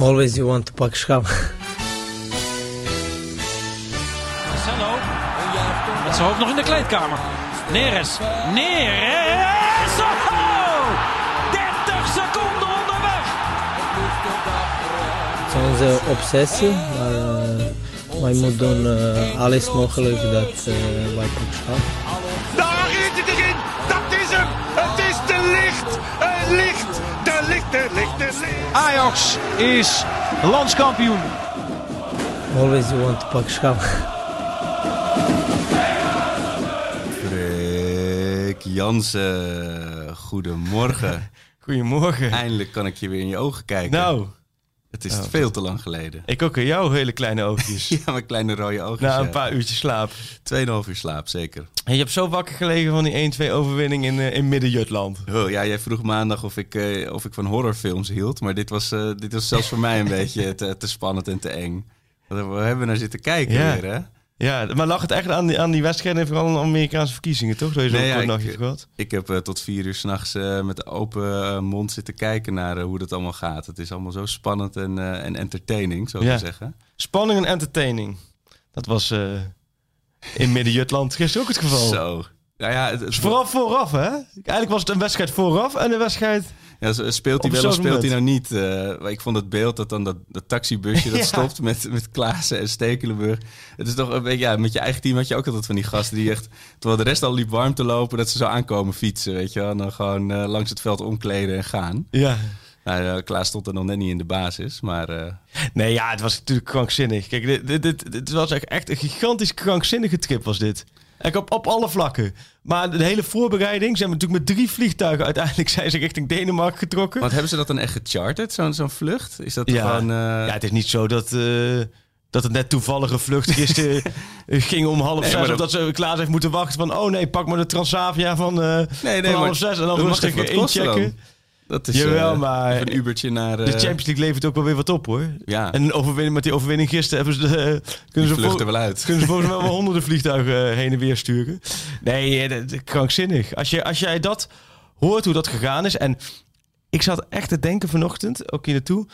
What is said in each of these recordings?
Always you want to pak schap. Marcelo. Met zijn hoofd nog in de kleedkamer. Neres. Neres. Oh! 30 seconden onderweg. Het is onze obsessie, maar uh, wij moeten doen uh, alles mogelijk dat uh, wij pak schap. Ajax is landskampioen. Always you want to pak schap. Freek Jansen, goedemorgen. Goedemorgen. Eindelijk kan ik je weer in je ogen kijken. Nou. Het is veel te lang geleden. Ik ook in jouw hele kleine oogjes. ja, mijn kleine rode oogjes. Na een ja. paar uurtjes slaap. Tweeënhalf uur slaap, zeker. En je hebt zo wakker gelegen van die 1-2 overwinning in, uh, in Midden-Jutland. Oh, ja, jij vroeg maandag of ik, uh, of ik van horrorfilms hield. Maar dit was, uh, dit was zelfs voor mij een beetje te, te, spannend en te eng. We hebben naar zitten kijken ja. weer, hè? Ja, maar lag het echt aan die, aan die wedstrijden en vooral aan de Amerikaanse verkiezingen, toch? Dat je nee, zo'n ja, ik, gehad? Ik heb uh, tot vier uur s'nachts uh, met open uh, mond zitten kijken naar hoe dat allemaal gaat. Het is allemaal zo spannend en, en entertaining, zo ja. te zeggen. Spanning en entertaining. Dat was in Midden-Jutland gisteren ook het geval. Zo. Ja, ja, het, het, vooral vooraf, hè? Eigenlijk was het een wedstrijd vooraf en een wedstrijd... Ja, speelt hij wel of speelt hij nou niet? Uh, ik vond het beeld dat dan dat, dat taxibusje dat ja. stopt met, met Klaassen en Stekelenburg. Het is toch een beetje, ja, met je eigen team had je ook altijd van die gasten die echt, terwijl de rest al liep warm te lopen, dat ze zo aankomen fietsen, weet je wel. En dan gewoon uh, langs het veld omkleden en gaan. Ja. Nou, Klaas stond er nog net niet in de basis, maar... Uh... Nee, ja, het was natuurlijk krankzinnig. Kijk, dit, dit, dit, dit was echt een gigantisch krankzinnige trip was dit. En op, op alle vlakken. Maar de hele voorbereiding zijn we natuurlijk met drie vliegtuigen uiteindelijk zijn ze richting Denemarken getrokken. Want hebben ze dat dan echt gecharterd, zo'n zo'n vlucht? Is dat ja. gewoon... Uh... Ja, het is niet zo dat, uh, dat het net toevallige vlucht gisteren ging om half nee, zes. Dat... Of dat ze klaar heeft moeten wachten van... oh nee, pak maar de Transavia van, uh, nee, nee, van half zes en dan rustig inchecken. Dat is Jawel, uh, maar een Ubertje naar... Uh... De Champions League levert ook wel weer wat op, hoor. Ja. En een overwinning, met die overwinning gisteren hebben ze... De, uh, kunnen ze vluchten wel uit. Kunnen ze volgens mij wel honderden vliegtuigen heen en weer sturen. Nee, dat, dat, krankzinnig. Als, je, als jij dat hoort, hoe dat gegaan is... En ik zat echt te denken vanochtend, ook hier naartoe...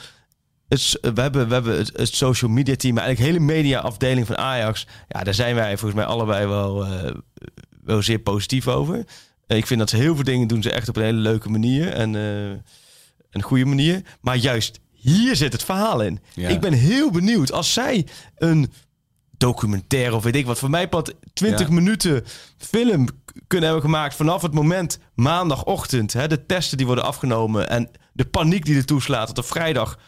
Het, we, hebben, we hebben het, het, social media team, maar eigenlijk hele media afdeling van Ajax. Ja, daar zijn wij volgens mij allebei wel, wel zeer positief over. Ik vind dat ze heel veel dingen doen ze echt op een hele leuke manier en uh, een goede manier. Maar juist hier zit het verhaal in. Ja. Ik ben heel benieuwd als zij een documentaire of weet ik wat voor mij pad 20 ja. minuten film kunnen hebben gemaakt vanaf het moment maandagochtend. Hè, de testen die worden afgenomen en de paniek die er toeslaat dat op vrijdag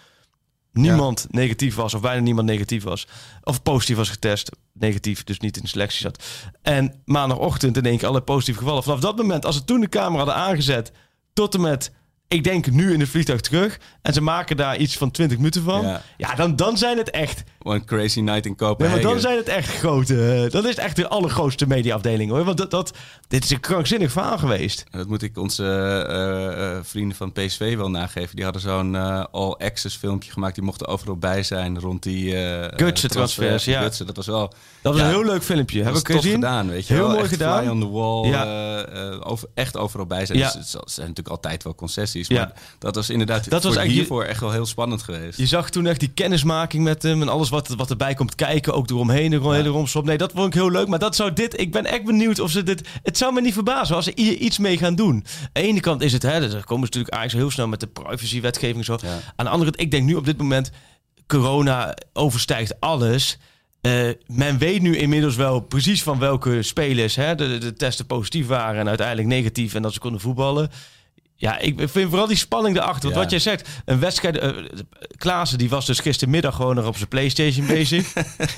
niemand ja. negatief was of bijna niemand negatief was. Of positief was getest. Negatief, dus niet in de selectie zat. En maandagochtend in één keer alle positieve gevallen. Vanaf dat moment, als ze toen de camera hadden aangezet... tot en met, ik denk nu in het vliegtuig terug... en ze maken daar iets van 20 minuten van... ja, ja dan, dan zijn het echt... One crazy night in Copenhagen. Nee, maar dan zijn het echt grote... Dat is echt de allergrootste mediaafdeling, hoor. Want dat, dat, dit is een krankzinnig verhaal geweest. Dat moet ik onze uh, uh, vrienden van PSV wel nageven. Die hadden zo'n uh, all-access filmpje gemaakt. Die mochten overal bij zijn rond die... Gutsen transfers, ja. Gutsen, dat was wel... Dat was ja, een heel leuk filmpje. Heb ik gezien. gedaan, weet je Heel wel. mooi echt gedaan. Fly on the wall. Ja. over, echt overal bij zijn. Ja. Dus het zijn natuurlijk altijd wel concessies. Ja. Maar dat was inderdaad Dat was eigenlijk- hiervoor echt wel heel spannend geweest. Je zag toen echt die kennismaking met hem en alles wat, wat erbij komt kijken, ook eromheen, er hele romslop. Nee, dat vond ik heel leuk. Maar dat zou dit, ik ben echt benieuwd of ze dit. Het zou me niet verbazen als ze hier iets mee gaan doen. Aan de ene kant is het, hè, er komen ze natuurlijk eigenlijk heel snel met de privacy-wetgeving zo. Ja. Aan de andere kant, ik denk nu op dit moment, corona overstijgt alles. Eh, men weet nu inmiddels wel precies van welke spelers hè, de, de testen positief waren en uiteindelijk negatief en dat ze konden voetballen. Ja, ik vind vooral die spanning erachter. Want Ja. wat jij zegt, een wedstrijd... eh Klaassen, die was dus gistermiddag gewoon nog op zijn Playstation bezig.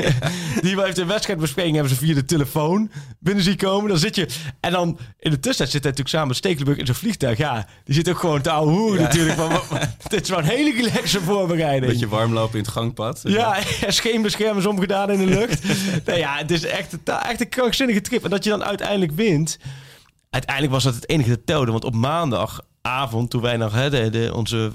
die heeft een wedstrijdbespreking, hebben ze via de telefoon binnen zien komen. Dan zit je... En dan in de tussentijd zit hij natuurlijk samen met Stekelenburg in zijn vliegtuig. Ja, die zit ook gewoon te ouwe hoeren Ja. natuurlijk. Wat- dit is wel een hele relaxe voorbereiding. Beetje warm lopen in het gangpad. Ja, scheenbeschermers omgedaan in de lucht. nee, ja, het is echt, echt een krankzinnige trip. En dat je dan uiteindelijk wint. Uiteindelijk was dat het enige dat telde. Want op maandagavond, toen wij nog hè, de, de- onze,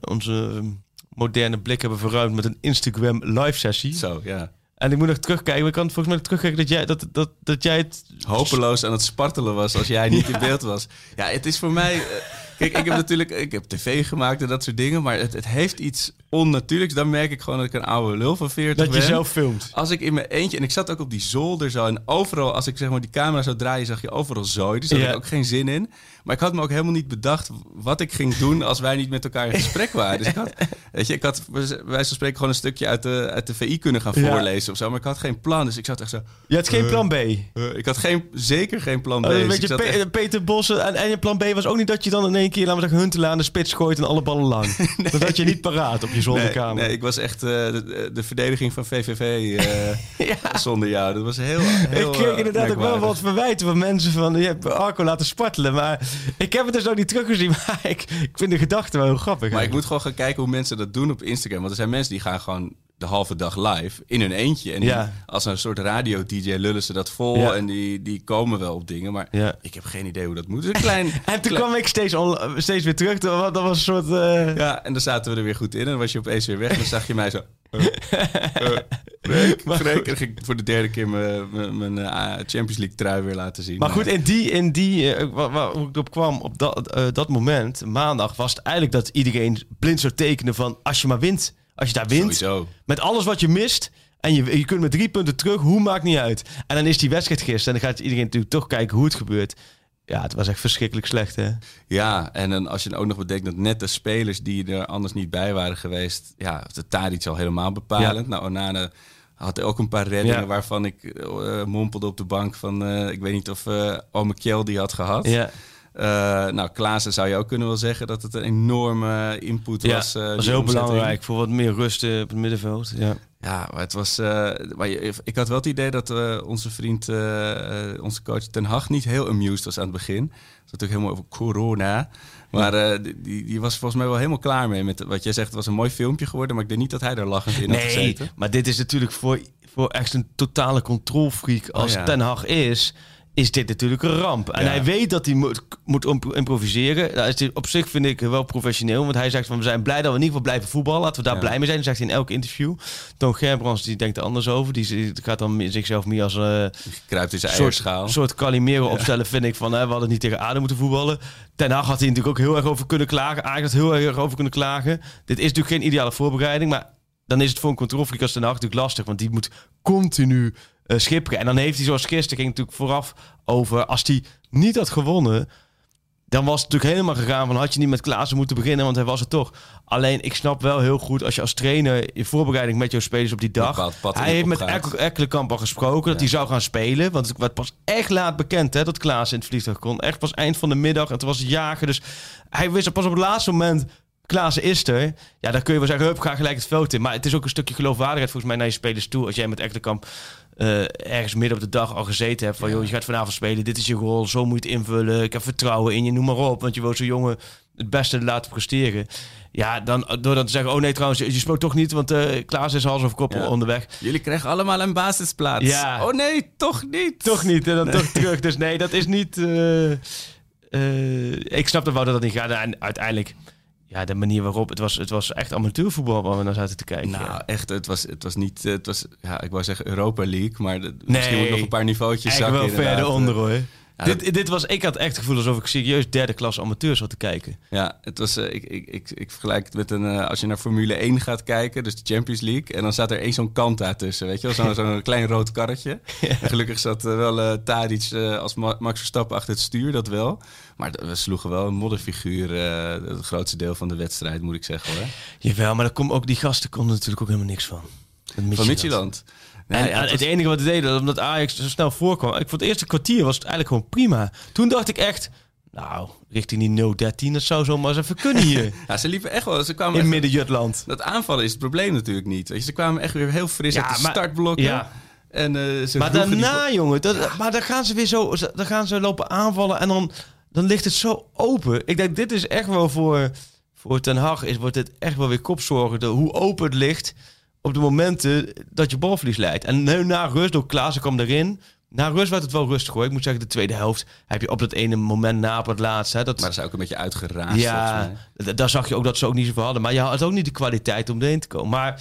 onze moderne blik hebben verruimd met een Instagram live sessie. Zo, ja. En ik moet nog terugkijken. Ik kan volgens mij nog terugkijken dat jij, dat, dat, dat jij het... hopeloos aan het spartelen was als jij niet in beeld was. Ja, het is voor mij. eh, kijk, ik heb natuurlijk ik heb tv gemaakt en dat soort dingen, maar het, het heeft iets onnatuurlijks. Dan merk ik gewoon dat ik een oude lul van 40 Dat je ben. zelf filmt. Als ik in mijn eentje... En ik zat ook op die zolder zo. En overal, als ik zeg maar die camera zou draaien... zag je overal zooi. Dus daar Ja. had ik ook geen zin in. Maar ik had me ook helemaal niet bedacht... wat ik ging doen als wij niet met elkaar in gesprek waren. Dus ik had, weet je, ik had wij van spreken gewoon een stukje uit de, uit de VI kunnen gaan Ja. voorlezen of zo. Maar ik had geen plan. Dus ik zat echt zo... Je had geen plan B. eh, ik had geen, zeker geen plan B. Oh, Dus je, Pe- echt- Peter Bossen en, en je plan B was ook niet dat je dan in één keer, laten we zeggen, Huntelaar aan de spits gooit en alle ballen lang. Dat had je niet paraat op je Zolderkamer. nee, ik was echt eh, de, de verdediging van VVV eh, zonder jou. Dat was heel, heel ik kreeg eh, inderdaad ook wel wat verwijten van mensen van je hebt Arco laten spartelen. Maar ik heb het dus ook niet teruggezien. Maar ik, ik vind de gedachte wel heel grappig. Maar ik moet gewoon gaan kijken hoe mensen dat doen op Instagram. Want er zijn mensen die gaan gewoon de halve dag live in hun eentje. En die- Ja. als een soort radio-dj lullen ze dat vol. Ja. En die, die komen wel op dingen. Maar Ja. ik heb geen idee hoe dat moet. Dus een klein, En toen klein- kwam ik steeds, steeds weer terug. Dat was, dat was een soort... eh, Ja, en dan zaten we er weer goed in. En dan was je opeens weer weg. En dan zag je mij zo... eh, eh, Freek, Freek. En dan ging ik voor de derde keer mijn, eh, Champions League trui weer laten zien. Maar goed, in die, in die eh, waar, waar hoe ik op kwam op dat, eh, dat moment, maandag, was het eigenlijk dat iedereen blind zou tekenen van als je maar wint. Als je daar wint, Sowieso. met alles wat je mist en je, je kunt met drie punten terug, hoe maakt niet uit. En dan is die wedstrijd gisteren en dan gaat iedereen natuurlijk toch kijken hoe het gebeurt. Ja, het was echt verschrikkelijk slecht, hè? Ja, en dan als je dan ook nog bedenkt dat net de spelers die er anders niet bij waren geweest, ja, de Tadic al helemaal bepalend. Nou, Onana had ook een paar reddingen Ja. waarvan ik eh, mompelde op de bank van, eh, ik weet niet of eh Ome Kjell die had gehad. Ja, Eh, nou, Klaassen zou je ook kunnen wel zeggen dat het een enorme input ja was. dat die was heel omzetting. belangrijk voor wat meer rust eh, op het middenveld. Ja. Ja, maar het was. maar je- ik had wel het idee dat onze vriend, onze coach Ten Hag, niet heel amused was aan het begin. Het was natuurlijk helemaal over corona. Maar die, die was volgens mij wel helemaal klaar mee met wat jij zegt. Het was een mooi filmpje geworden, maar ik denk niet dat hij er lachend in had Nee, gezeten. maar dit is natuurlijk voor, voor echt een totale controlfreak als Oh ja. Ten Hag is, is dit natuurlijk een ramp. En Ja. hij weet dat hij moet, moet imp- improviseren. Dat is dit op zich vind ik wel professioneel, want hij zegt van we zijn blij dat we in ieder geval blijven voetballen. Laten we daar Ja. blij mee zijn. Dat zegt hij in elk interview. Toon Gerbrands die denkt er anders over. Die, gaat dan zichzelf meer als een Die kruipt in zijn soort, eierschaal. soort Calimero opstellen, vind ik. Van, hè, we hadden niet tegen Adem moeten voetballen. Ten Hag had hij natuurlijk ook heel erg over kunnen klagen. Had heel erg over kunnen klagen. Dit is natuurlijk geen ideale voorbereiding, maar dan is het voor een controlfreak als Ten Hag natuurlijk lastig, want die moet continu schipperen. En dan heeft hij zoals gisteren ging natuurlijk vooraf over, als hij niet had gewonnen, dan was het natuurlijk helemaal gegaan van had je niet met Klaassen moeten beginnen, want hij was het toch. Alleen ik snap wel heel goed als je als trainer in voorbereiding met jouw spelers op die dag, bepaald pad hij heeft met Ekkelenkamp al gesproken dat hij zou gaan spelen, want het werd pas echt laat bekend hè, dat Klaassen in het vliegtuig kon. Echt pas eind van de middag en het was het jagen, dus hij wist pas op het laatste moment. Klaassen is er. Ja, dan kun je wel zeggen, hup, ga gelijk het veld in. Maar het is ook een stukje geloofwaardigheid volgens mij naar je spelers toe. Als jij met Ekkelenkamp eh, ergens midden op de dag al gezeten hebt van... joh, je gaat vanavond spelen, dit is je rol, zo moet je het invullen. Ik heb vertrouwen in je, noem maar op. Want je wil zo'n jongen het beste laten presteren. Ja, dan, door dan te zeggen, oh nee trouwens, je, je speelt toch niet... want eh Klaas is hals over kop Ja. onderweg. Jullie krijgen allemaal een basisplaats. Ja. Oh nee, toch niet. Toch niet, en dan toch terug. Dus nee, dat is niet... eh, ik snap dat we dat niet gaat. En uiteindelijk, ja, de manier waarop... Het was, het was echt amateurvoetbal waar we naar zaten te kijken. Nou, ja. echt, het was, het was niet, het was, ja, ik wou zeggen Europa League, maar de- Nee. misschien moet nog een paar niveautjes zakken. wel verder onder hoor. Ja, dit, dit was, ik had echt het gevoel alsof ik serieus derde klas amateur zat te kijken. Ja, het was, eh, ik, ik, ik, ik vergelijk het met een, eh, als je naar Formule 1 gaat kijken, dus de Champions League, en dan staat er één zo'n Kanta tussen, weet je wel, zo'n zo'n klein rood karretje. Gelukkig zat eh, wel Tadic als Ma- Max Verstappen achter het stuur, dat wel. Maar we sloegen wel een modderfiguur het grootste deel van de wedstrijd, moet ik zeggen hoor. Jawel, maar daar kom ook, die gasten konden natuurlijk ook helemaal niks van. Van En, ja, het het was- enige wat ze deden, omdat Ajax zo snel voorkwam. Ik vond het eerste kwartier was het eigenlijk gewoon prima. Toen dacht ik echt, nou, richting die 0-13, dat zou zomaar eens even kunnen hier. ja, ze liepen echt wel, ze kwamen in Midden-Jutland. Dat aanvallen is het probleem natuurlijk niet. Weet je, ze kwamen echt weer heel fris Ja, uit de maar- startblokken. ja. En, eh, ze Maar die- daarna, jongen, dat, maar dan gaan ze weer zo, dan gaan ze lopen aanvallen en dan, dan ligt het zo open. Ik denk, dit is echt wel voor, voor Ten Hag, is, wordt dit echt wel weer kopzorgen. Hoe open het ligt op de momenten dat je balverlies leidt. En nu na rust, door Klaassen kwam erin. Na rust werd het wel rustig hoor. Ik moet zeggen, de tweede helft heb je op dat ene moment na op het laatste. Hè, dat, Maar dat is ook een beetje uitgeraasd. ja, daar zag je ook dat ze ook niet zoveel hadden. Maar je had ook niet de kwaliteit om erin te komen. Maar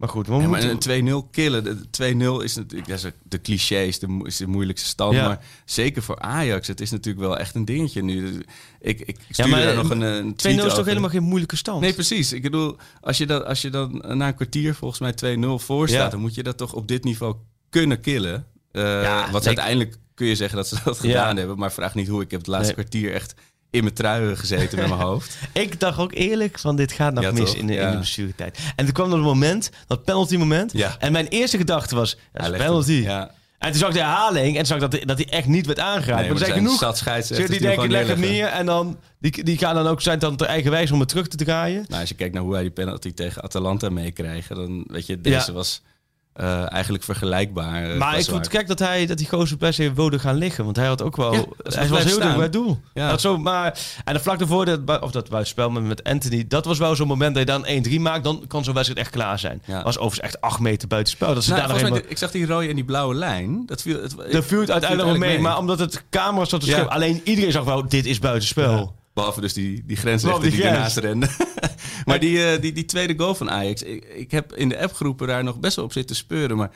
Maar goed, we Ja, moeten... een 2-0 killen. De 2-0 is natuurlijk dat is de mo- is de moeilijkste stand. Ja. Maar zeker voor Ajax, het is natuurlijk wel echt een dingetje nu. Ik, ik Ja, stuurde maar daar nog een, een 2-0 tweet is toch over. helemaal geen moeilijke stand? Nee, precies. Ik bedoel, als je, dat, als je dan na een kwartier volgens mij 2-0 voor staat... Ja. dan moet je dat toch op dit niveau kunnen killen. Eh, Ja, wat uiteindelijk kun je zeggen dat ze dat gedaan hebben. Maar vraag niet hoe. Ik heb het laatste Nee. kwartier echt in mijn truien gezeten met mijn hoofd. Ik dacht ook eerlijk van dit gaat nog Ja, mis toch? in de, in Ja. de blessuretijd. En toen kwam er een moment, dat penalty moment. Ja. En mijn eerste gedachte was, dat penalty. En toen zag ik de herhaling en zag ik dat, dat hij echt niet werd aangeraakt. Nee, maar er zijn genoeg. zat scheidsrechters die denken, leg het neer. En dan, die, die gaan dan ook zijn dan ter eigen wijze om het terug te draaien. Nou, als je kijkt naar hoe hij die penalty tegen Atalanta meekreeg, dan weet je, deze was eh, eigenlijk vergelijkbaar. eh, maar ik vond het gek dat hij dat die gozer per se wilde gaan liggen. Want hij had ook wel... Ja, is hij wel was heel dicht bij het doel. Ja. Had zo, maar, en vlak daarvoor, dat, of dat buitenspel met, met Anthony... Dat was wel zo'n moment dat je dan 1-3 maakt. Dan kan zo'n wedstrijd echt klaar zijn. Ja. was overigens echt 8 meter buitenspel. Dat ze Nou, daar nog volgens mij, helemaal... ik zag die rode en die blauwe lijn. Dat viel, het, Dat viel het uiteindelijk nog mee, maar omdat het camera zat te Ja. Alleen iedereen zag wel, dit is buitenspel. Behalve dus die, die grensrechter die, die ernaast rende. maar die, eh, die, die tweede goal van Ajax. Ik, ik heb in de appgroepen daar nog best wel op zitten speuren. Maar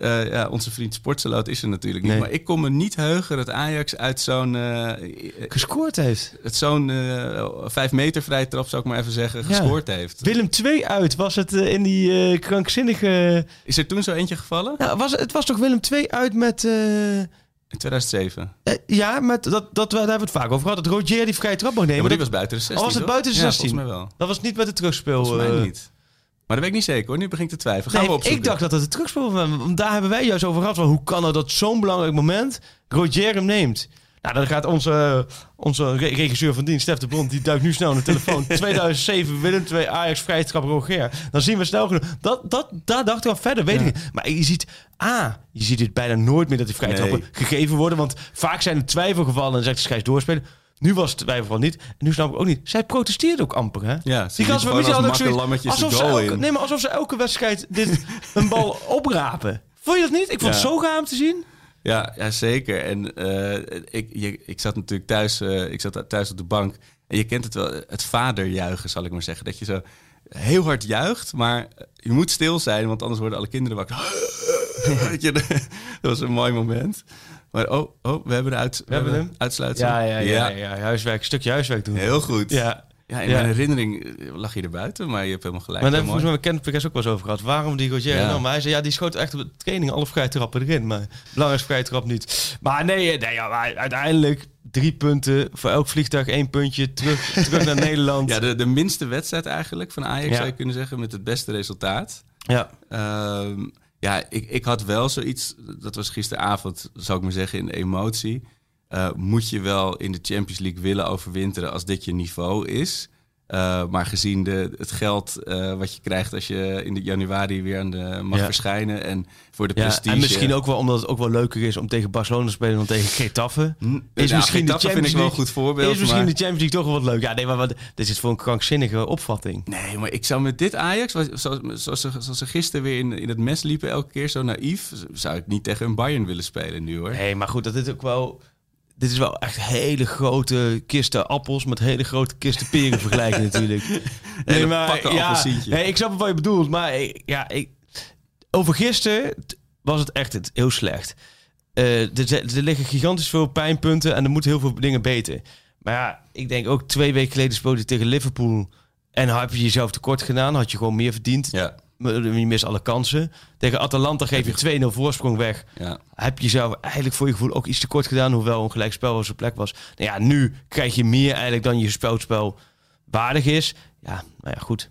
eh, ja, onze vriend Sportseloot is er natuurlijk niet. Nee. Maar ik kon me niet heugen dat Ajax uit zo'n... eh, Gescoord heeft. het zo'n eh, vijf meter vrije trap, zou ik maar even zeggen, Ja. gescoord heeft. Willem 2 uit was het in die krankzinnige... Is er toen zo eentje gevallen? Nou, was, het was toch Willem 2 uit met... In 2007. eh, ja, met dat, dat, daar hebben we het vaak over gehad. Dat Rogier die vrije trap mag nemen. Ja, maar die dat, was buiten de 16. Oh, was het toch? buiten de Ja, 16? volgens mij wel. dat was niet met de terugspeel. Volgens mij eh, niet. Maar dat weet ik niet zeker hoor. Nu begin ik te twijfelen. Gaan Nee, we opzoeken. ik dacht dat het de terugspeel was. Want daar hebben wij juist over gehad. Van hoe kan het dat zo'n belangrijk moment Roger hem neemt? Nou, dan gaat onze, onze re- regisseur van dienst, Stef de Bond, die duikt nu snel naar de telefoon. 2007, Willem 2, Ajax, vrije trap, Roger. Dan zien we snel genoeg. Dat, dat, daar dacht ik al verder, weet ik niet. Maar je ziet, ah, je ziet het bijna nooit meer dat die vrije Nee. trappen gegeven worden. Want vaak zijn er twijfelgevallen en zegt de scheids doorspelen. Nu was het twijfelgeval niet. En nu snap ik ook niet. Zij protesteerde ook amper, hè? Ja, ze die gewoon van zoiets- makkerlammetjes de alsof ze elke, nee, maar alsof ze elke wedstrijd dit, een bal oprapen. Vond je dat niet? Ik vond het zo gaaf om te zien. Ja, ja zeker. En eh, ik, je, ik zat natuurlijk thuis, eh, ik zat thuis op de bank. En je kent het wel, het vaderjuichen zal ik maar zeggen. Dat je zo heel hard juicht, maar je moet stil zijn, want anders worden alle kinderen wakker. Dat was een mooi moment. Maar oh, oh we hebben de uit, we hebben hebben hem. uitsluitsing. Ja, ja, ja, ja, Huiswerk, een stukje huiswerk doen. Heel goed. Ja. Ja, in Ja. mijn herinnering eh, lag je er buiten, maar je hebt helemaal gelijk. Maar daar hebben we mooi. volgens mij met Perez ook wel eens over gehad. Waarom die Roger Ja. Maar hij zei, ja, die schoot echt op de training alle vrije trappen erin. Maar belangrijk vrije trap niet. Maar nee, nee ja, maar uiteindelijk drie punten. Voor elk vliegtuig één puntje. Terug, terug naar Nederland. Ja, de, de minste wedstrijd eigenlijk van Ajax Ja. zou je kunnen zeggen, met het beste resultaat. ja. Ehm, ja, ik, ik had wel zoiets, dat was gisteravond, zou ik maar zeggen, in emotie. Eh, moet je wel in de Champions League willen overwinteren als dit je niveau is? Eh, maar gezien de, het geld eh, wat je krijgt als je in de januari weer aan de mag Ja. verschijnen en voor de Ja, prestige. en misschien ook wel omdat het ook wel leuker is om tegen Barcelona te spelen dan tegen Getafe. Hm, Is misschien de Champions vind ik wel een goed voorbeeld. is misschien maar... de Champions League toch wel wat leuk. Ja, nee, maar wat, dit is voor een krankzinnige opvatting. Nee, maar ik zou met dit Ajax, zoals, zoals, ze, zoals ze gisteren weer in, in het mes liepen elke keer zo naïef, zou ik niet tegen een Bayern willen spelen nu hoor. Nee, maar goed, dat is ook wel... Dit is wel echt hele grote kisten appels met hele grote kisten peren vergelijken natuurlijk. Hele pakken appelsientje. nee, ik snap wat je bedoelt, maar ja, ik, over gisteren was het echt het, heel slecht. Eh, er, er liggen gigantisch veel pijnpunten en er moeten heel veel dingen beter. Maar ja, ik denk ook twee weken geleden speelde je tegen Liverpool en heb je jezelf tekort gedaan, had je gewoon meer verdiend. Ja, Maar Je mist alle kansen. Tegen Atalanta geef je 2-0 voorsprong weg ja. heb je zelf eigenlijk voor je gevoel ook iets te kort gedaan, hoewel een gelijkspel op zijn plek was. Nou ja, nu krijg je meer eigenlijk dan je spelspel waardig is. Ja, nou ja, goed.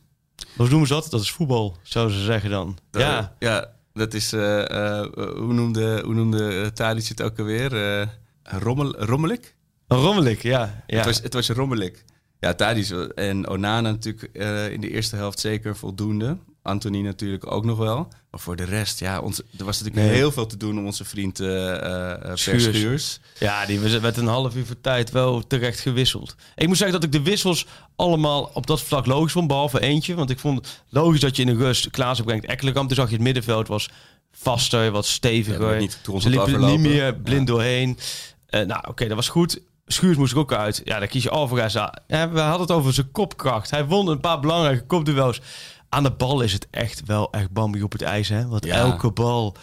Hoe noemen ze dat? Dat is voetbal, zouden ze zeggen dan. Ja, ja dat is, eh, eh, hoe noemde, hoe noemde eh, Tadic het ook alweer? Eh rommel, rommelig? een rommelig, ja. ja. Het, was, het was rommelig. Ja, Tadic en Onana natuurlijk eh, in de eerste helft zeker voldoende. Anthony natuurlijk ook nog wel. Maar voor de rest, ja, ons, er was natuurlijk Nee. heel veel te doen om onze vriend eh, Per Schuurs. Schuurs. Ja, die werd een half uur voor tijd wel terecht gewisseld. Ik moet zeggen dat ik de wissels allemaal op dat vlak logisch vond, behalve eentje. Want ik vond logisch dat je in de rust Klaassen brengt Ekkelenkamp. Toen zag je het middenveld was vaster, wat Ja, steviger. werd niet Ze liepen niet meer blind doorheen. Eh, nou, oké, dat was goed. Schuurs moest er ook uit. Ja, dan kies je Alvarez. aan. Ja, we hadden het over zijn kopkracht. Hij won een paar belangrijke kopduels. Aan de bal is het echt wel echt bambi op het ijs. Hè? Want Ja. elke bal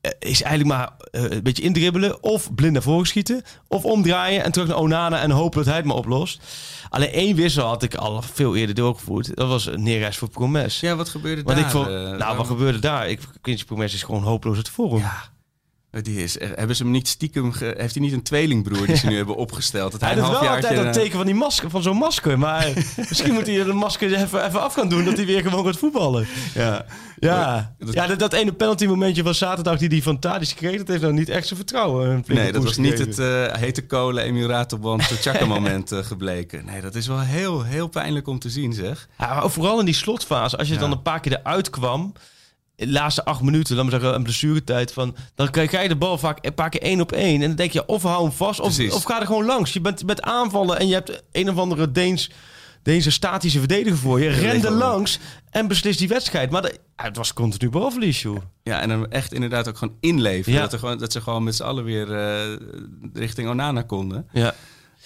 eh, is eigenlijk maar eh, een beetje indribbelen. Of blind naar voren schieten. Of omdraaien en terug naar Onana en hopen dat hij het maar oplost. Alleen één wissel had ik al veel eerder doorgevoerd. Dat was Neres voor Promes. Ja, wat gebeurde Want daar? ik vond, eh, nou, waarom- wat gebeurde daar? Ik, Quincy Promes is gewoon hopeloos het. Ja. Die is, echt- hebben ze hem niet stiekem... ge- heeft hij niet een tweelingbroer die ze nu hebben opgesteld? Dat hij Hij een doet wel altijd dat teken van, die masker, van zo'n masker. Maar misschien moet hij de masker even, even af gaan doen... dat hij weer gewoon gaat voetballen. Ja. Ja, Dat- ja dat, dat ene penalty momentje van zaterdag... die die van Tadic kreeg... dat heeft nou niet echt zijn vertrouwen. flinke Nee, dat was niet het eh, hete kolen Emiratorband Chaka moment eh, gebleken. Nee, dat is wel heel, heel pijnlijk om te zien, zeg. Ja, maar vooral in die slotfase, als je Ja. dan een paar keer eruit kwam, de laatste acht minuten, laten we zeggen, een blessuretijd, van, dan krijg je de bal vaak een paar keer één op één. En dan denk je, of hou hem vast, of, Precies. of ga er gewoon langs. Je bent met aanvallen en je hebt een of andere Deens, Deense statische verdediger voor je. Ren er gewoon- langs en beslis die wedstrijd. Maar de- het was continu balverlies, joh. Ja, en dan echt inderdaad ook gewoon inleveren. Ja. Dat, er gewoon, dat ze gewoon met z'n allen weer eh, richting Onana konden. Ja.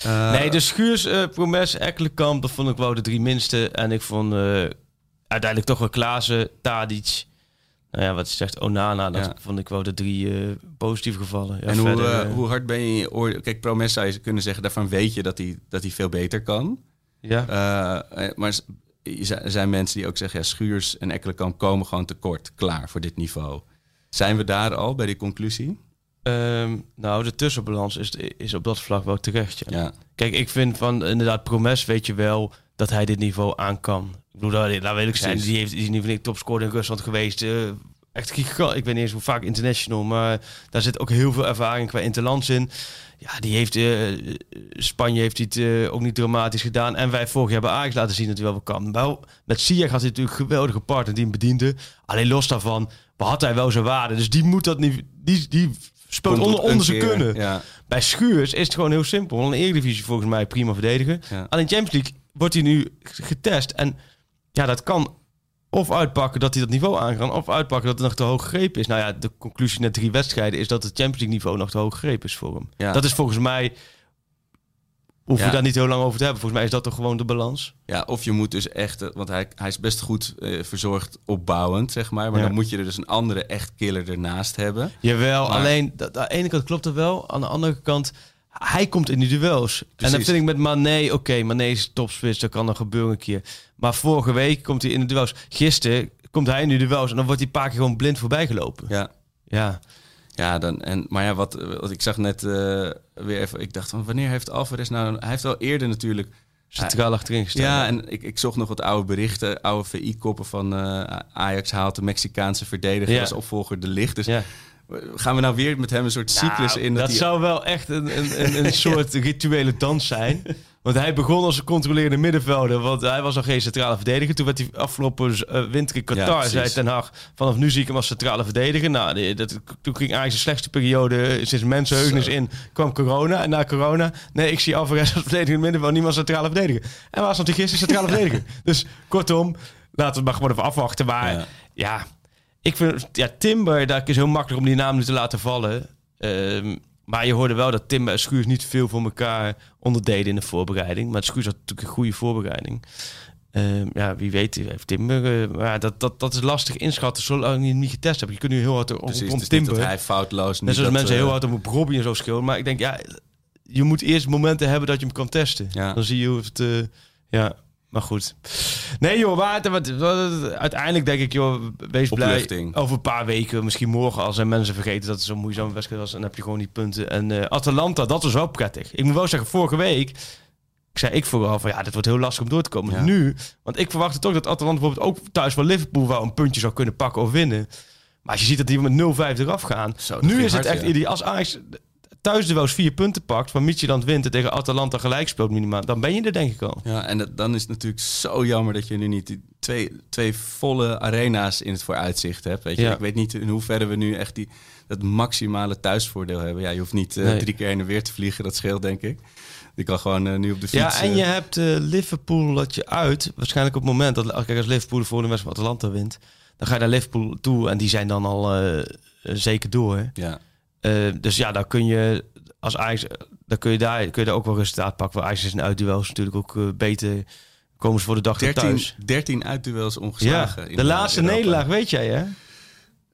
Eh, nee, de Schuurs, eh Promes, Ekkelenkamp, dat vond ik wel de drie minste. En ik vond uiteindelijk toch wel Klaassen, Tadic. Nou ja, wat je zegt, Onana, dat Ja. vond ik wel de drie eh, positieve gevallen. Ja, en hoe, verder, eh, eh, hoe hard ben je in je oor... Kijk, Promes zou je kunnen zeggen, daarvan weet je dat hij, dat hij veel beter kan. ja. Maar er zijn mensen die ook zeggen, ja, Schuurs en Ekkelenkamp komen gewoon tekort. Klaar voor dit niveau. Zijn we daar al bij die conclusie? Ehm, nou, de tussenbalans is, is op dat vlak wel terecht. Ja. Ja. Kijk, ik vind van inderdaad, Promes weet je wel dat hij dit niveau aan kan. Ik bedoel, daar, weet ik zijn. Die, heeft, die is niet van ik topscorer in Rusland geweest. eh, echt gigant. Ik weet niet eens hoe vaak international, maar daar zit ook heel veel ervaring qua interlands in. Ja, die heeft eh, Spanje heeft het eh, ook niet dramatisch gedaan. En wij vorig jaar bij Ajax laten zien dat hij wel kan. Wel, met Ziyech had hij natuurlijk een geweldige partner die hem bediende. Alleen los daarvan had hij wel zijn waarde. Dus die moet dat niet. Die, die speelt onder, een onder zijn kunnen. Ja. Bij Schuurs is het gewoon heel simpel. De Eredivisie volgens mij prima verdedigen. Ja. Alleen Champions League wordt hij nu getest. En ja, dat kan of uitpakken dat hij dat niveau aan kan... of uitpakken dat het nog te hoog gegrepen is. Nou ja, de conclusie na drie wedstrijden... is dat het Champions League niveau nog te hoog gegrepen is voor hem. Ja. Dat is volgens mij... Hoef je Ja. daar niet heel lang over te hebben. Volgens mij is dat toch gewoon de balans. Ja, of je moet dus echt, eh, want hij, hij is best goed eh, verzorgd opbouwend, zeg maar. Maar Ja. dan moet je er dus een andere echt killer ernaast hebben. Jawel, Maar- alleen dat, aan de ene kant klopt dat wel. Aan de andere kant, hij komt in die duels. En dan Precies. vind ik met Mané, oké, Mané is topspits, dat kan dan gebeuren een keer. Maar vorige week komt hij in de duels. Gisteren komt hij in de duels en dan wordt hij een paar keer gewoon blind voorbij gelopen. Ja. Ja, Ja, dan, en, maar ja, wat, wat ik zag net eh, weer even, ik dacht van wanneer heeft Alvarez nou, hij heeft al eerder natuurlijk, centraal achterin gestaan. ja, en ik, ik zocht nog wat oude berichten, oude VI-koppen van eh, Ajax haalt de Mexicaanse verdediger Ja. als opvolger de licht. Dus Ja. Gaan we nou weer met hem een soort cyclus Nou, in? Dat, hij- zou wel echt een, een, een, een soort rituele dans zijn. Want hij begon als een controlerende middenvelder. Want hij was nog geen centrale verdediger. Toen werd hij afgelopen eh, winter in Qatar, zei Ten Hag... vanaf nu zie ik hem als centrale verdediger. Nou, die- dat, toen ging eigenlijk de slechtste periode sinds mensenheugenis Zo. in. kwam corona. En na corona... Nee, ik zie Alvarez als verdediger in het middenveld. Niemand als centrale verdediger. En waar stond hij gisteren centrale verdediger? Dus kortom, laten we maar gewoon even afwachten. Maar Ja. ja, ik vind ja, Timber, daar is heel makkelijk om die naam nu te laten vallen. Ehm, maar je hoorde wel dat Timber en Schuurs niet veel voor elkaar onderdeden in de voorbereiding. Maar Schuurs had natuurlijk een goede voorbereiding. Ehm, ja, wie weet heeft Timber. eh, maar dat, dat, dat is lastig inschatten zolang je hem niet getest hebt. Je kunt nu heel hard op, Precies, op het is niet Timber. dat hij foutloos... Net niet zoals dat, mensen eh, heel hard op Robbie en zo schreeuwen. Maar ik denk, ja, je moet eerst momenten hebben dat je hem kan testen. Ja. Dan zie je hoe het... eh, ja, maar goed. Nee joh, maar het- wat- wat- uiteindelijk denk ik, joh, wees blij. Over een paar weken, misschien morgen, als zijn mensen vergeten dat het zo'n moeizame wedstrijd was, dan heb je gewoon die punten. En eh, Atalanta, dat was wel prettig. Ik moet wel zeggen, vorige week, ik zei ik vooral van, ja, dit wordt heel lastig om door te komen. Ja. Nu, want ik verwachtte toch dat Atalanta bijvoorbeeld ook thuis van Liverpool wel een puntje zou kunnen pakken of winnen. Maar als je ziet dat die met 0-5 eraf gaan. Zo, dat nu is het echt ja. ideaal. Als Ajax thuis er wel eens vier punten pakt, van Midtjylland wint en tegen Atalanta gelijk speelt minimaal, dan ben je er denk ik al. Ja, en dat, dan is het natuurlijk zo jammer dat je nu niet die twee, twee volle arena's in het vooruitzicht hebt. Weet je? Ja. Ik weet niet in hoeverre we nu echt die, dat maximale thuisvoordeel hebben. Ja, je hoeft niet eh, Nee. drie keer heen en weer te vliegen, dat scheelt denk ik. Die kan gewoon eh, nu op de fiets. Ja, en eh, je hebt eh, Liverpool dat je uit. Waarschijnlijk op het moment dat kijk, als Liverpool de volgende wedstrijd van Atalanta wint, dan ga je naar Liverpool toe en die zijn dan al eh, eh, zeker door. ja. Eh, dus ja, dan kun je als Ajax, dan kun je daar, kun je daar ook wel resultaat pakken. Want Ajax is in uitduels natuurlijk ook eh, beter komen ze voor de dag 13, thuis. 13 uitduels Ja, ongeslagen. in de laatste Europa. nederlaag, weet jij hè?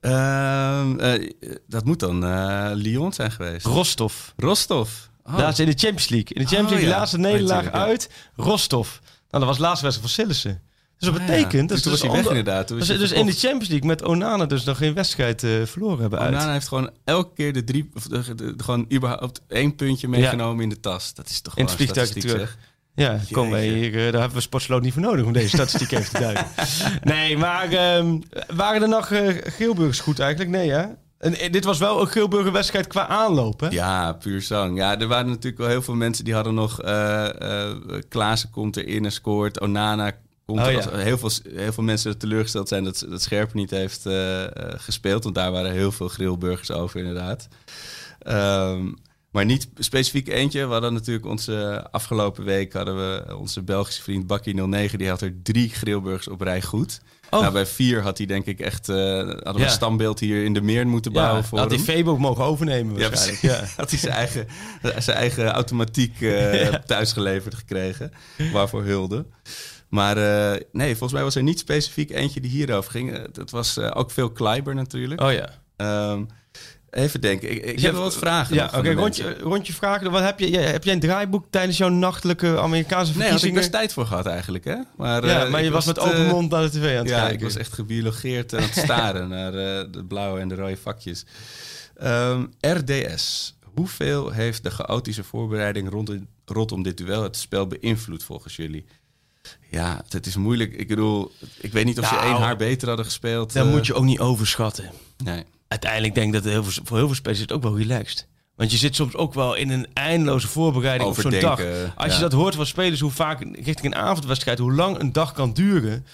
Ehm, eh, dat moet dan eh, Lyon zijn geweest. Rostov. Rostov. Oh. Laatste in de Champions League. In de Champions Oh, League, ja. laatste nederlaag ja. uit Rostov. Nou, dat was de laatste wedstrijd van Sillissen. Dus dat Ah, ja. betekent... Toen dat was ze hij dus weg inderdaad. Toen was ze hij dus in de. Champions League met Onana dus nog geen wedstrijd eh, verloren hebben uit. Onana heeft gewoon elke keer de drie, of de, de- de- gewoon überhaupt één puntje meegenomen in de tas. Dat is toch In het gewoon statistiek, terug. zeg. Ja, kom wij hier, eh, daar hebben we Sportsloot niet voor nodig om deze statistiek even te duiden. Nee, maar ehm, waren er nog eh Geelburgers goed eigenlijk? Nee, hè? En, dit was wel een Geelburger wedstrijd qua aanloop, hè? Ja, puur zang. Ja, er waren natuurlijk wel heel veel mensen die hadden nog... eh eh Klaassen komt erin en scoort. Onana komt Oh, ja. heel, veel, heel veel mensen teleurgesteld zijn dat, dat Scherp niet heeft eh, eh, gespeeld. Want daar waren heel veel grillburgers over inderdaad. Ehm, maar niet specifiek eentje. We hadden natuurlijk onze afgelopen week... hadden we onze Belgische vriend Bakkie 09. Die had er drie grillburgers op rij goed. Oh. Nou, bij vier had hij denk ik echt... eh, hadden we Ja. een standbeeld hier in de meer moeten Ja, bouwen voor had die hem. Febo ook mogen overnemen Ja, waarschijnlijk. Ja, Had hij zijn eigen, zijn eigen automatiek eh thuis geleverd gekregen. Waarvoor hulde. Maar eh, nee, volgens mij was er niet specifiek eentje die hierover ging. Eh, Het was eh, ook veel Kleiber natuurlijk. Oh ja. Ehm, even denken. Ik, ik Dus heb wel wat vragen. Ja, oké, rondje, rondje vragen. Wat heb, je, ja, heb jij een draaiboek tijdens jouw nachtelijke Amerikaanse Nee, had ik verkiezingen? best tijd voor gehad eigenlijk. Hè? Maar, ja, maar je was met open mond naar de tv aan het ja, kijken. ik was echt gebiologeerd aan het staren naar de blauwe en de rode vakjes. Ehm, RDS. Hoeveel heeft de chaotische voorbereiding rondom dit duel het spel beïnvloed volgens jullie? Ja, het is moeilijk. Ik bedoel, ik weet niet of ze Nou, één haar beter hadden gespeeld. Dat eh, moet je ook niet overschatten. Nee. Uiteindelijk denk ik dat heel veel, voor heel veel spelers het ook wel relaxed. Want je zit soms ook wel in een eindeloze voorbereiding op zo'n dag. Als je dat hoort van spelers, hoe vaak richting een avondwedstrijd, hoe lang een dag kan duren.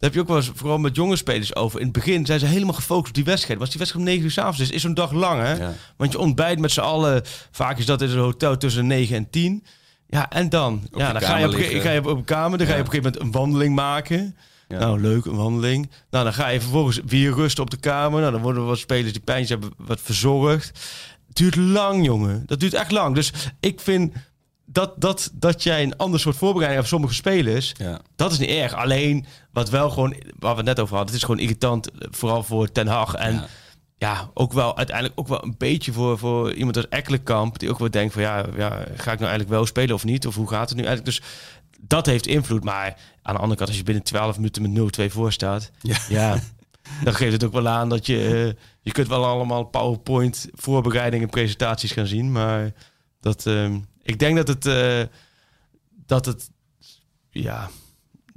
Daar heb je ook wel eens, vooral met jonge spelers over. In het begin zijn ze helemaal gefocust op die wedstrijd. Was die wedstrijd om 9 uur s'avonds is, is zo'n dag lang hè. Ja. Want je ontbijt met z'n allen, vaak is dat in een hotel tussen 9 en 10. Ja, en dan? ja, dan ga je, op, ga je op, kamer, dan ga je op een gegeven moment een wandeling maken. Ja. Nou, leuk, een wandeling. Nou, dan ga je vervolgens weer rusten op de kamer. Nou, dan worden wat spelers die pijn hebben wat verzorgd. Het duurt lang, jongen. Dat duurt echt lang. Dus ik vind dat, dat, dat jij een ander soort voorbereiding hebt voor sommige spelers... Ja. Dat is niet erg. Alleen, wat wel gewoon, waar we het net over hadden, het is gewoon irritant, vooral voor Ten Hag. En Ja. Ja, ook wel uiteindelijk ook wel een beetje voor, voor iemand als Ekkelenkamp, die ook wel denkt van ja, ja, ga ik nou eigenlijk wel spelen of niet? Of hoe gaat het nu eigenlijk? Dus dat heeft invloed. Maar aan de andere kant, als je binnen 12 minuten met 0-2 voor staat, Ja. ja, dan geeft het ook wel aan dat je, eh, je kunt wel allemaal PowerPoint voorbereidingen, presentaties gaan zien. Maar dat, ehm, ik denk dat het, eh, dat het, ja,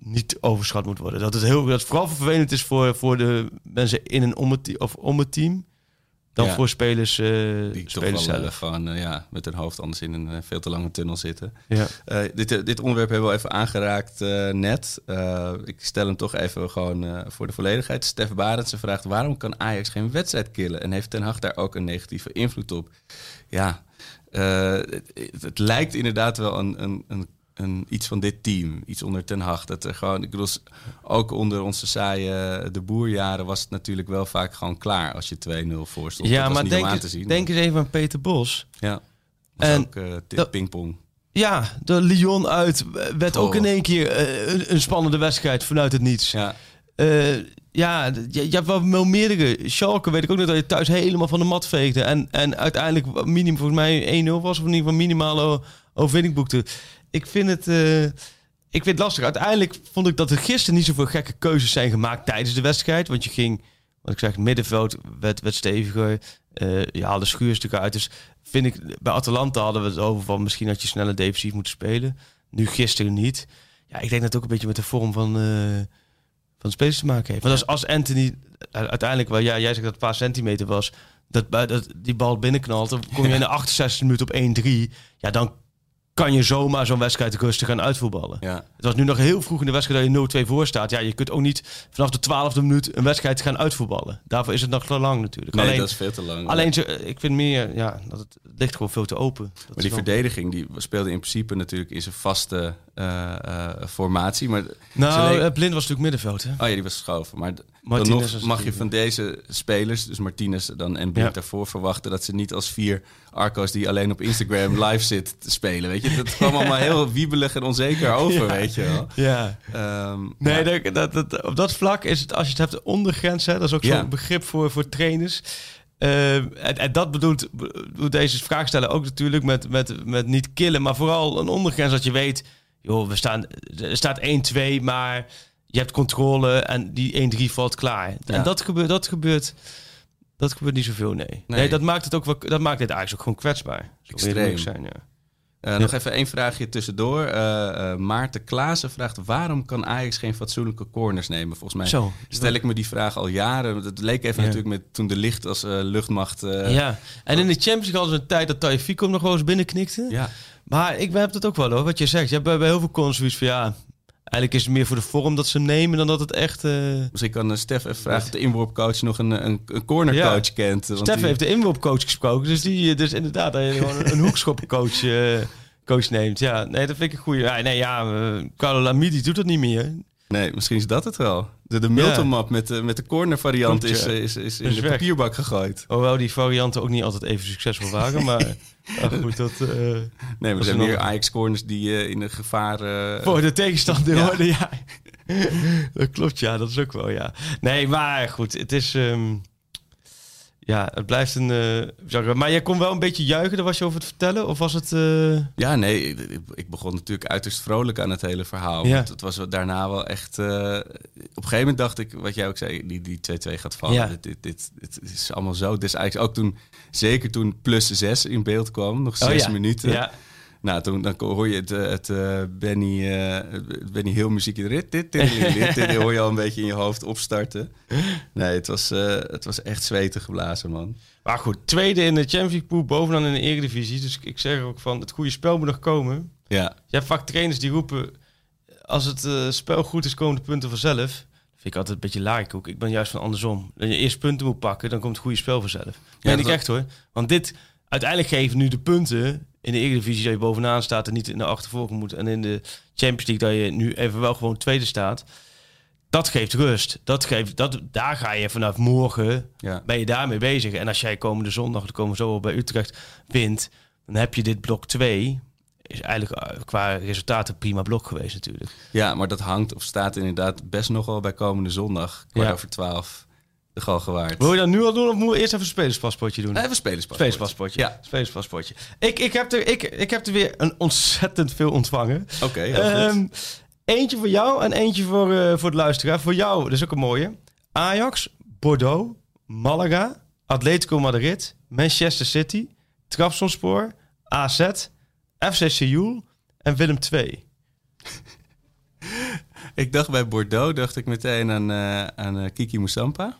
niet overschat moet worden. Dat het heel, dat het vooral vervelend is voor, voor de mensen in een om het, of om het team, dan Ja. voor spelers, eh Die toch spelers wel eh, zelf. gewoon eh, ja, met hun hoofd anders in een eh, veel te lange tunnel zitten. Ja. Eh, dit, eh, dit onderwerp hebben we even aangeraakt eh, net. Eh, ik stel hem toch even gewoon eh, voor de volledigheid. Stef Barendse vraagt... waarom kan Ajax geen wedstrijd killen? En heeft Ten Hag daar ook een negatieve invloed op? Ja, eh, het, het lijkt inderdaad wel een, een, een, een, iets van dit team. Iets onder Ten Hag. Dat er gewoon, ik bedoel, ook onder onze saaie de boerjaren... was het natuurlijk wel vaak gewoon klaar als je 2-0 voor stond. Ja, dat was maar niet denk, aan te eens- zien. denk eens even aan Peter Bos. Ja, dat En ook eh, pingpong. Ja, de Lyon uit eh, werd ook in één keer eh, een, een spannende wedstrijd vanuit het niets. Ja, Eh, ja, je, je hebt wel, wel meerdere. Schalke weet ik ook nog dat je thuis helemaal van de mat veegde. En, en uiteindelijk minimum volgens mij 1-0 was. Of in ieder geval minimale overwinning boekte. Ik vind het... eh, ik vind het lastig. Uiteindelijk vond ik dat er gisteren niet zoveel gekke keuzes zijn gemaakt tijdens de wedstrijd. Want je ging, wat ik zeg, middenveld werd, werd steviger. Eh je haalde schuurstukken uit. Dus vind ik, bij Atalanta hadden we het over van misschien had je sneller defensief moeten spelen. Nu gisteren niet. Ja, ik denk dat het ook een beetje met de vorm van, eh, van de spelers te maken heeft. Want als, als Anthony uiteindelijk wel, ja, jij zegt dat het een paar centimeter was, dat, dat die bal binnenknalt, dan kom je in de 68 minuut op 1-3. Ja, dan kan je zomaar zo'n wedstrijd rustig gaan uitvoetballen. ja. Het was nu nog heel vroeg in de wedstrijd dat je 0-2 voor staat. Ja, je kunt ook niet vanaf de 12e minuut een wedstrijd gaan uitvoetballen. Daarvoor is het nog te lang natuurlijk. Nee, alleen, dat is veel te lang. alleen ze, ik vind meer, ja, dat het, ligt gewoon veel te open. Dat maar is die verdediging die speelde in principe natuurlijk in zijn vaste eh, eh, formatie. Maar Nou, eh, Blind was natuurlijk middenveld, hè? oh ja, die was geschoven. Maar dan nog mag je van deze spelers, dus Martinez dan en Blind Ja. daarvoor, verwachten dat ze niet als vier Arco's die alleen op Instagram live zit te spelen. Weet je, dat kwam allemaal heel wiebelig en onzeker over, Ja. weet je wel. Ja. Ehm, Nee, dat, dat, op dat vlak is het, als je het hebt, de ondergrens, hè, dat is ook zo'n begrip voor, voor trainers. Eh, en, en dat bedoelt, bedoelt deze vraag stellen ook natuurlijk met, met, met niet killen, maar vooral een ondergrens dat je weet, joh, we staan, er staat 1-2, maar je hebt controle en die 1-3 valt klaar. Ja. En dat gebeurt, dat gebeurt, dat gebeurt niet zoveel, nee. nee. dat maakt het ook wel, dat maakt het eigenlijk ook gewoon kwetsbaar. Extreem. zijn, ja. Eh, Nog even één vraagje tussendoor. Eh, eh, Maarten Klaassen vraagt... waarom kan Ajax geen fatsoenlijke corners nemen? Volgens mij Zo. stel ik me die vraag al jaren. Het leek even Ja. natuurlijk met toen de licht als luchtmacht... ja, en in de Champions League hadden ze een tijd dat Taifiko nog wel eens binnenknikte. ja. Maar ik heb het ook wel hoor, wat je zegt. Je hebt bij, bij heel veel corners zoiets van ja, eigenlijk is het meer voor de vorm dat ze hem nemen dan dat het echt... eh Misschien kan eh, Stef even vragen of de inworpcoach nog een, een, een cornercoach Ja. kent. want Stef die- heeft de inworpcoach gesproken, dus die eh, dus inderdaad dat je gewoon een, een hoekschoppencoach coach neemt. Ja, nee, dat vind ik een goede. Ja, nee, ja, Carlo Lamidi doet dat niet meer. Nee, misschien is dat het wel. De, de Milton-map met, de- met de corner variant Klopt, is, is, is in Is de weg. papierbak gegooid. Hoewel die varianten ook niet altijd even succesvol waren, maar ja, goed, dat... eh, Nee, maar er zijn meer Ajax-corners die eh, in een gevaar... eh, Voor de tegenstander Ja. worden, ja. dat klopt, ja, dat is ook wel, ja. Nee, maar goed, het is... ehm, ja, het blijft een... eh, genre. maar jij kon wel een beetje juichen, daar was je over het vertellen? Of was het... eh, Ja, nee, ik, ik- begon natuurlijk uiterst vrolijk aan het hele verhaal. Ja. Want het was daarna wel echt... eh, op een gegeven moment dacht ik, wat jij ook zei, die, die 2-2 gaat vallen. Ja. Dit, dit, dit, dit is allemaal zo. Dus eigenlijk ook toen, zeker toen plus 6 in beeld kwam, nog oh, zes ja. minuten. Ja, Nou, toen dan hoor je het, eh, het eh, Benny, het Benny Hill muziekje. Dit, dit, dit, hoor je al een beetje in je hoofd opstarten. Nee, het was, het was echt zweten geblazen, man. maar goed, tweede in de Champions League pool, bovenaan in de Eredivisie. Dus ik zeg ook van, het goede spel moet nog komen. Ja, Je hebt vaak trainers die roepen, als het spel goed is, komen de punten vanzelf. Dat vind ik altijd een beetje laagkoek. Ik ben juist van andersom. Dat je eerst punten moet pakken, dan komt het goede spel vanzelf. Ja, dat- ik echt hoor. Want dit, uiteindelijk geven nu de punten in de Eredivisie dat je bovenaan staat en niet in de achtervolging moet. En in de Champions League dat je nu even wel gewoon tweede staat. Dat geeft rust. Dat geeft, dat, daar ga je vanaf morgen, ja. ben je daarmee bezig. En als jij komende zondag, dan komen we zo bij Utrecht, wint, dan heb je dit blok 2. Is eigenlijk eh, qua resultaten prima blok geweest natuurlijk. ja, maar dat hangt of staat inderdaad best nog wel bij komende zondag. Kwart Ja. over twaalf, de Galgenwaard. Wil je dat nu al doen of moeten we eerst even een spelerspaspoortje doen? Even spelerspaspoort. Spelerspaspoortje. Ja. Spelerspaspoortje. Ik, ik, heb er, ik, ik heb er weer een ontzettend veel ontvangen. Oké, heel goed. Ehm, eentje voor jou en eentje voor, eh, voor de luisteraar. Voor jou, dat is ook een mooie. Ajax, Bordeaux, Malaga, Atletico Madrid, Manchester City, Trabzonspor, AZ, FC Seoul en Willem II. Ik dacht bij Bordeaux, dacht ik meteen aan, eh, aan eh, Kiki Moussampa.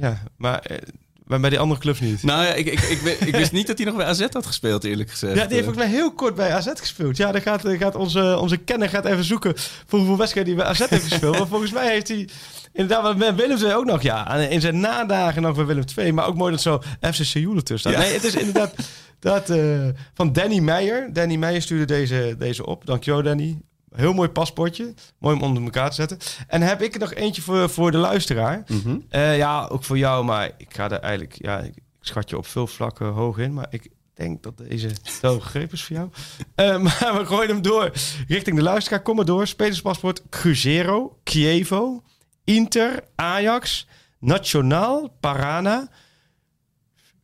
Ja, maar, eh, maar bij die andere clubs niet. Nou ja, ik, ik, ik, weet- ik wist niet dat hij nog bij AZ had gespeeld, eerlijk gezegd. Ja, die heeft volgens mij heel kort bij AZ gespeeld. Ja, dan gaat, gaat onze, onze kenner gaat even zoeken voor hoeveel wedstrijden hij bij AZ heeft gespeeld. Maar volgens mij heeft hij inderdaad wat met Willem II ook nog, ja. aan- In zijn nadagen nog bij Willem II. Maar ook mooi dat zo FC Seoul ertussen staat. Ja. Nee, het is inderdaad dat, eh, van Danny Meijer. Danny Meijer stuurde deze, deze op. Dankjewel, Danny. Heel mooi paspoortje. Mooi om onder elkaar te zetten. En heb ik er nog eentje voor, voor de luisteraar. Mhm. Eh, ja, ook voor jou, maar ik ga er eigenlijk... Ja, ik schat je op veel vlakken hoog in, maar ik denk dat deze wel gegrepen is voor jou. Eh, maar we gooien hem door richting de luisteraar. Kom maar door. Spelerspaspoort Cruzeiro, Chievo, Inter, Ajax, Nacional, Parana,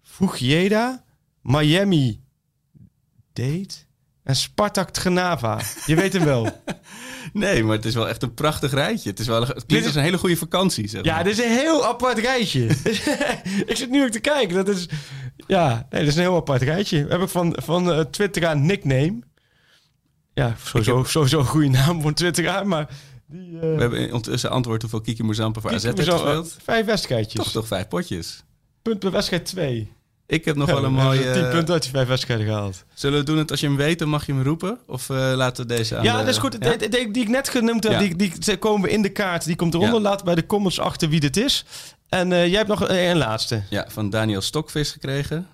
Fugieda, Miami, Date en Spartak Trnava. Je weet hem wel. Nee, maar het is wel echt een prachtig rijtje. Het, is wel, het klinkt als een hele goede vakantie, zeg Ja, dit is een heel apart rijtje. ik zit nu ook te kijken. Dat is, ja, nee, dat is een heel apart rijtje. We hebben van, van uh, Twitteraar Nickname. Ja, sowieso, sowieso een goede naam voor een Twitteraar, maar... Die, uh, We hebben ondertussen antwoord hoeveel Kiki Mouzampa voor AZ heeft gespeeld. Vijf wedstrijdjes. Toch toch vijf potjes. Punt per wedstrijd twee. Ik heb nog Ja, wel een mooie... Tien punten uit die vijf wedstrijden gehaald. Zullen we doen het als je hem weet, dan mag je hem roepen? Of eh, laten we deze aan Ja, de- dat is goed. Ja? Die, die, die ik net genoemd heb, Ja. die, die komen we in de kaart. Die komt eronder. Laat bij de comments achter wie dit is. En uh, jij hebt nog een, een laatste. Ja, van Daniel Stokvis gekregen.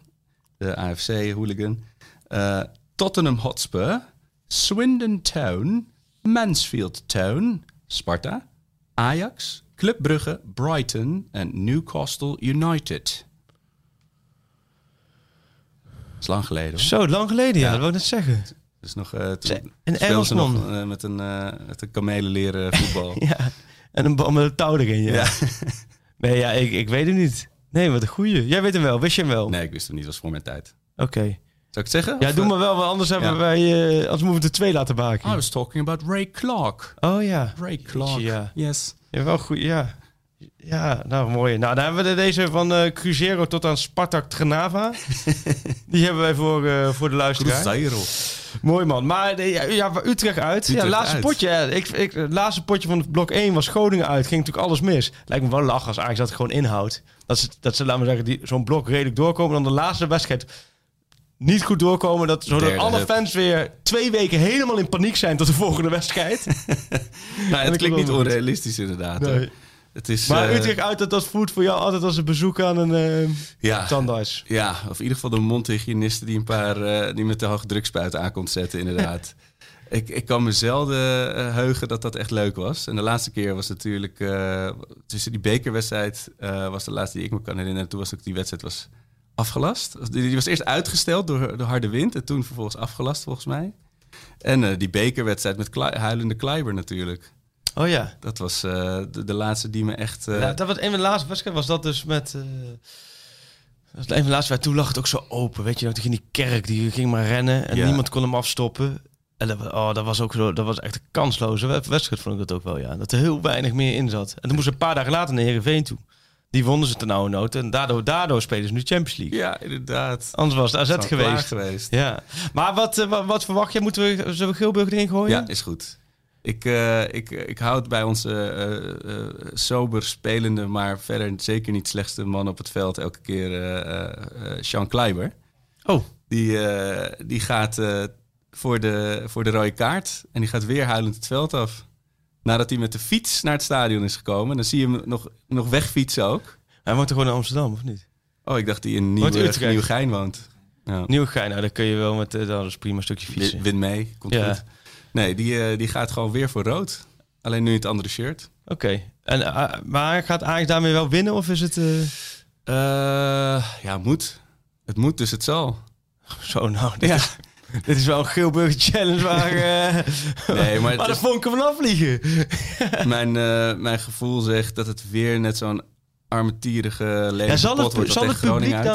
De AFC-hooligan. Uh, Tottenham Hotspur Swindon Town, Mansfield Town, Sparta, Ajax, Club Brugge, Brighton en Newcastle United. Dat is lang geleden. Hoor. Zo, lang geleden, ja. Dat wil ik net zeggen. Dus nog, uh, toen een Engelsman. nog uh, met een, uh, met een kamelenleren voetbal. ja, en een bal met een touw erin, ja. ja. nee, ja, ik, ik weet het niet. Nee, wat een goeie. Jij weet hem wel, wist je hem wel? Nee, ik wist hem niet. Dat was voor mijn tijd. Oké. Okay. Zou ik het zeggen? Ja, of, doe maar wel, want anders hebben ja. wij... anders moeten we er twee laten maken. I was talking about Ray Clark. Oh ja. Ray Clark. Ja. Yes. Ja, wel goed, ja. Ja, nou mooi. Nou, dan hebben we deze van uh, Cruzeiro tot aan Spartak Trnava. Die hebben wij voor, uh, voor de luisteraar. Cruzeiro. Mooi man. Maar de, ja, ja, Utrecht uit. Utrecht ja, laatste uit. potje. Ja, ik, ik, het laatste potje van blok 1 was Groningen uit. Ging natuurlijk alles mis. Lijkt me wel lachen als Ajax dat gewoon inhoudt. Dat ze, dat ze laten we zeggen, die, zo'n blok redelijk doorkomen. En dan de laatste wedstrijd niet goed doorkomen. Dat, zodat Derde alle fans weer twee weken helemaal in paniek zijn tot de volgende wedstrijd. Nou, het klinkt niet onrealistisch inderdaad. Nee. Het is, Maar eh, Utrecht uit, dat, dat voelt voor jou altijd als een bezoek aan een eh ja, tandarts. ja, of in ieder geval de mondhygiëniste die een paar eh, die met de aan komt zetten, inderdaad. ik, ik kan me zelden heugen dat dat echt leuk was. En de laatste keer was natuurlijk tussen die bekerwedstrijd was de laatste die ik me kan herinneren. Toen was ook die wedstrijd was afgelast. Die, die was eerst uitgesteld door de harde wind en toen vervolgens afgelast volgens mij. En die bekerwedstrijd met huilende Kleiber natuurlijk. Oh ja. Dat was eh, de, de laatste die me echt. eh, Ja, dat was een van de laatste wedstrijden was dat dus met... eh dat was een van de laatste. Toen lag het ook zo open. Weet je nog, toen ging die kerk, die ging maar rennen. En Ja. niemand kon hem afstoppen. En dat, oh, dat was ook zo, dat was echt een kansloze wed- wedstrijd, vond ik dat ook wel, ja. Dat er heel weinig meer in zat. En toen moesten een paar dagen later naar Heerenveen toe. Die wonnen ze ten nauwe nood. En daardoor, daardoor spelen ze nu Champions League. ja, inderdaad. Anders was het AZ geweest. geweest. Ja. Maar wat, wat, wat verwacht je? Moeten we, zullen we Geelburg erin gooien? Ja, is goed. Ik, eh, ik, ik houd bij onze eh, sober spelende, maar verder zeker niet slechtste man op het veld elke keer, Sean Kleiber. Oh, Die, die gaat voor, de, voor de rode kaart en die gaat weer huilend het veld af. Nadat hij met de fiets naar het stadion is gekomen. Dan zie je hem nog, nog wegfietsen ook. hij woont toch gewoon in Amsterdam, of niet? Oh, ik dacht dat hij in? Nieuwegein woont. Ja. Nieuwegein, nou, dan kun je wel met... dat is prima stukje fietsen. Win, win mee, komt Ja. goed. Nee, die, eh, die gaat gewoon weer voor rood. Alleen nu in het andere shirt. Oké. En, eh, maar gaat Ajax daarmee wel winnen of is het eh, Eh, ja, moet. Het moet, dus het zal. zo nou? Dit, Ja. is, dit is wel een Geelburger challenge waar, Nee, maar het de vonken vanaf vliegen. mijn, mijn gevoel zegt dat het weer net zo'n armetierige Ja, lelijke zal het, wordt zal het tegen publiek Groningen dan...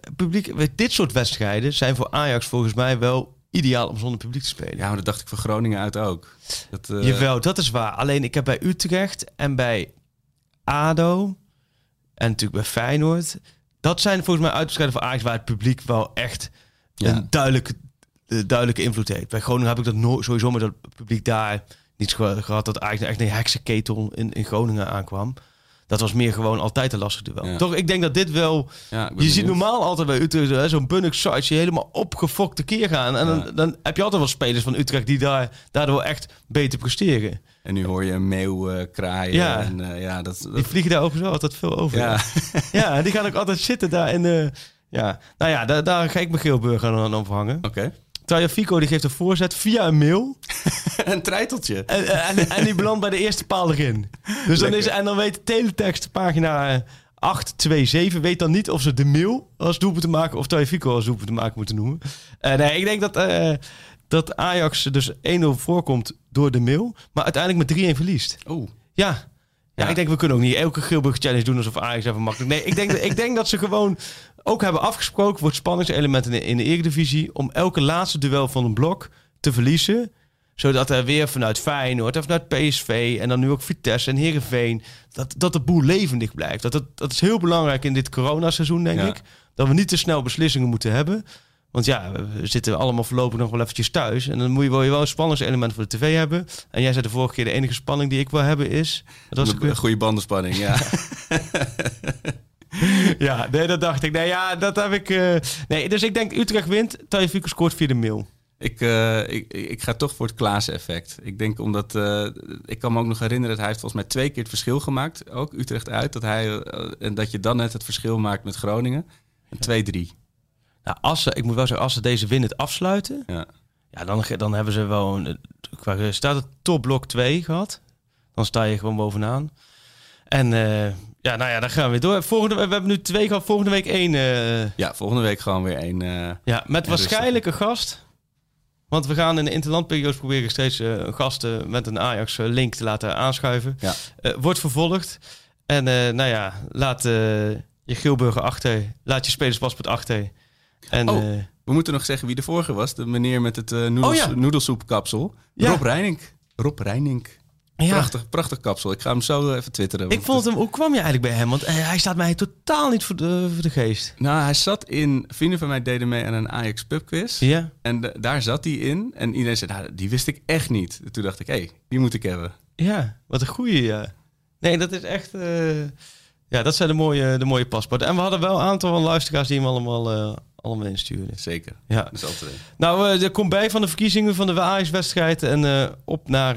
uit. Publiek, dit soort wedstrijden zijn voor Ajax volgens mij wel ideaal om zonder publiek te spelen. Ja, maar dat dacht ik voor Groningen uit ook. Dat, eh, Jawel, dat is waar. Alleen ik heb bij Utrecht en bij ADO en natuurlijk bij Feyenoord... Dat zijn volgens mij uitwedstrijden voor Ajax waar het publiek wel echt Ja. een duidelijke, eh, duidelijke invloed heeft. Bij Groningen heb ik dat no sowieso met dat publiek daar niet ge- gehad. Dat Ajax echt een heksenketel in, in Groningen aankwam. Dat was meer gewoon altijd een lastig duel. Ja. Toch, ik denk dat dit wel... Ja, Je ziet normaal altijd bij Utrecht zo'n bunnik sites helemaal opgefokte keer gaan. En Ja. dan, dan heb je altijd wel spelers van Utrecht die daar, daardoor echt beter presteren. En nu hoor je een meeuw eh, kraaien. Ja. En, eh, ja, dat, dat- Die vliegen daar overigens wel altijd veel over. ja. Ja, die gaan ook altijd zitten daar in de... Ja, nou ja, daar, daar ga ik mijn Geelburger aan aan ophangen. Oké. Fico die geeft een voorzet via een mail. een treiteltje. En, en, en die belandt bij de eerste paal erin. Dus dan is, en dan weet de teletext pagina eh, 827 weet dan niet of ze de mail als doelpunt te maken of Taja Fico als doelpunt te maken moeten noemen. Eh, nee, ik denk dat, eh, dat Ajax dus 1-0 voorkomt door de mail, maar uiteindelijk met 3-1 verliest. Oeh. Ja. Ja, Ja. ik denk we kunnen ook niet elke Gilburg challenge doen alsof Ajax even makkelijk. Nee, ik denk, dat- ik denk dat ze gewoon ook hebben afgesproken voor het spanningselement in de, in de Eredivisie om elke laatste duel van een blok te verliezen. Zodat er weer vanuit Feyenoord en vanuit PSV en dan nu ook Vitesse en Heerenveen... dat, dat de boel levendig blijft. Dat, dat, dat is heel belangrijk in dit coronaseizoen, denk Ja. ik. Dat we niet te snel beslissingen moeten hebben. Want ja, we zitten allemaal voorlopig nog wel eventjes thuis. En dan moet je, wil je wel een spanningselement voor de tv hebben. En jij zei de vorige keer, de enige spanning die ik wil hebben is... Dat was Een goede bandenspanning, ja. Ja, nee, dat dacht ik. Nee, ja, dat heb ik... eh, Nee, dus ik denk Utrecht wint. Tajefico scoort via de mail. Ik, eh, ik, ik ga toch voor het Klaassen-effect. Ik denk omdat... eh, ik kan me ook nog herinneren dat hij heeft volgens mij twee keer het verschil gemaakt. Ook Utrecht uit. Dat hij, en dat je dan net het verschil maakt met Groningen. En 2-3. Nou, als ze, ik moet wel zeggen, als ze deze win het afsluiten... Ja. ja, dan, dan hebben ze wel een, qua staat het topblok 2 gehad. Dan sta je gewoon bovenaan. En uh, ja, nou ja, dan gaan we weer door. Volgende, we hebben nu twee gehad, volgende week één. Uh, ja, volgende week gewoon weer één. Uh, ja, met waarschijnlijk een gast. Want we gaan in de interlandperiodes proberen steeds uh, gasten met een Ajax-link te laten aanschuiven. Ja. wordt vervolgd. En nou ja, laat je Gilburger achter. Laat je spelerspaspoort achter. En, oh, we moeten nog zeggen wie de vorige was. De meneer met het noedels, oh, ja. noedelsoepkapsel. Rob Reining. Rob Reining. Ja. Prachtig, prachtig kapsel. Ik ga hem zo even twitteren. Ik vond hem, hoe kwam je eigenlijk bij hem? Want hij staat mij totaal niet voor de, voor de geest. Nou, hij zat in, vrienden van mij deden mee aan een Ajax pubquiz. Ja. En daar zat hij in. En iedereen zei, nou, die wist ik echt niet. toen dacht ik, hé, hey, die moet ik hebben. Ja, wat een goeie, ja. Nee, dat is echt... Uh, ja, dat zijn de mooie, de mooie paspoorten. En we hadden wel een aantal luisteraars die hem allemaal... Uh, allemaal insturen. Zeker. Ja. Dat is altijd. Nou, uh, er komt bij van de verkiezingen van de Ajax-wedstrijd en op naar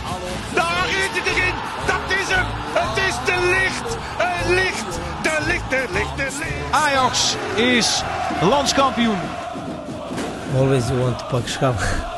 Licht. De licht, de licht, de licht. Ajax is landskampioen. Always you want to pak.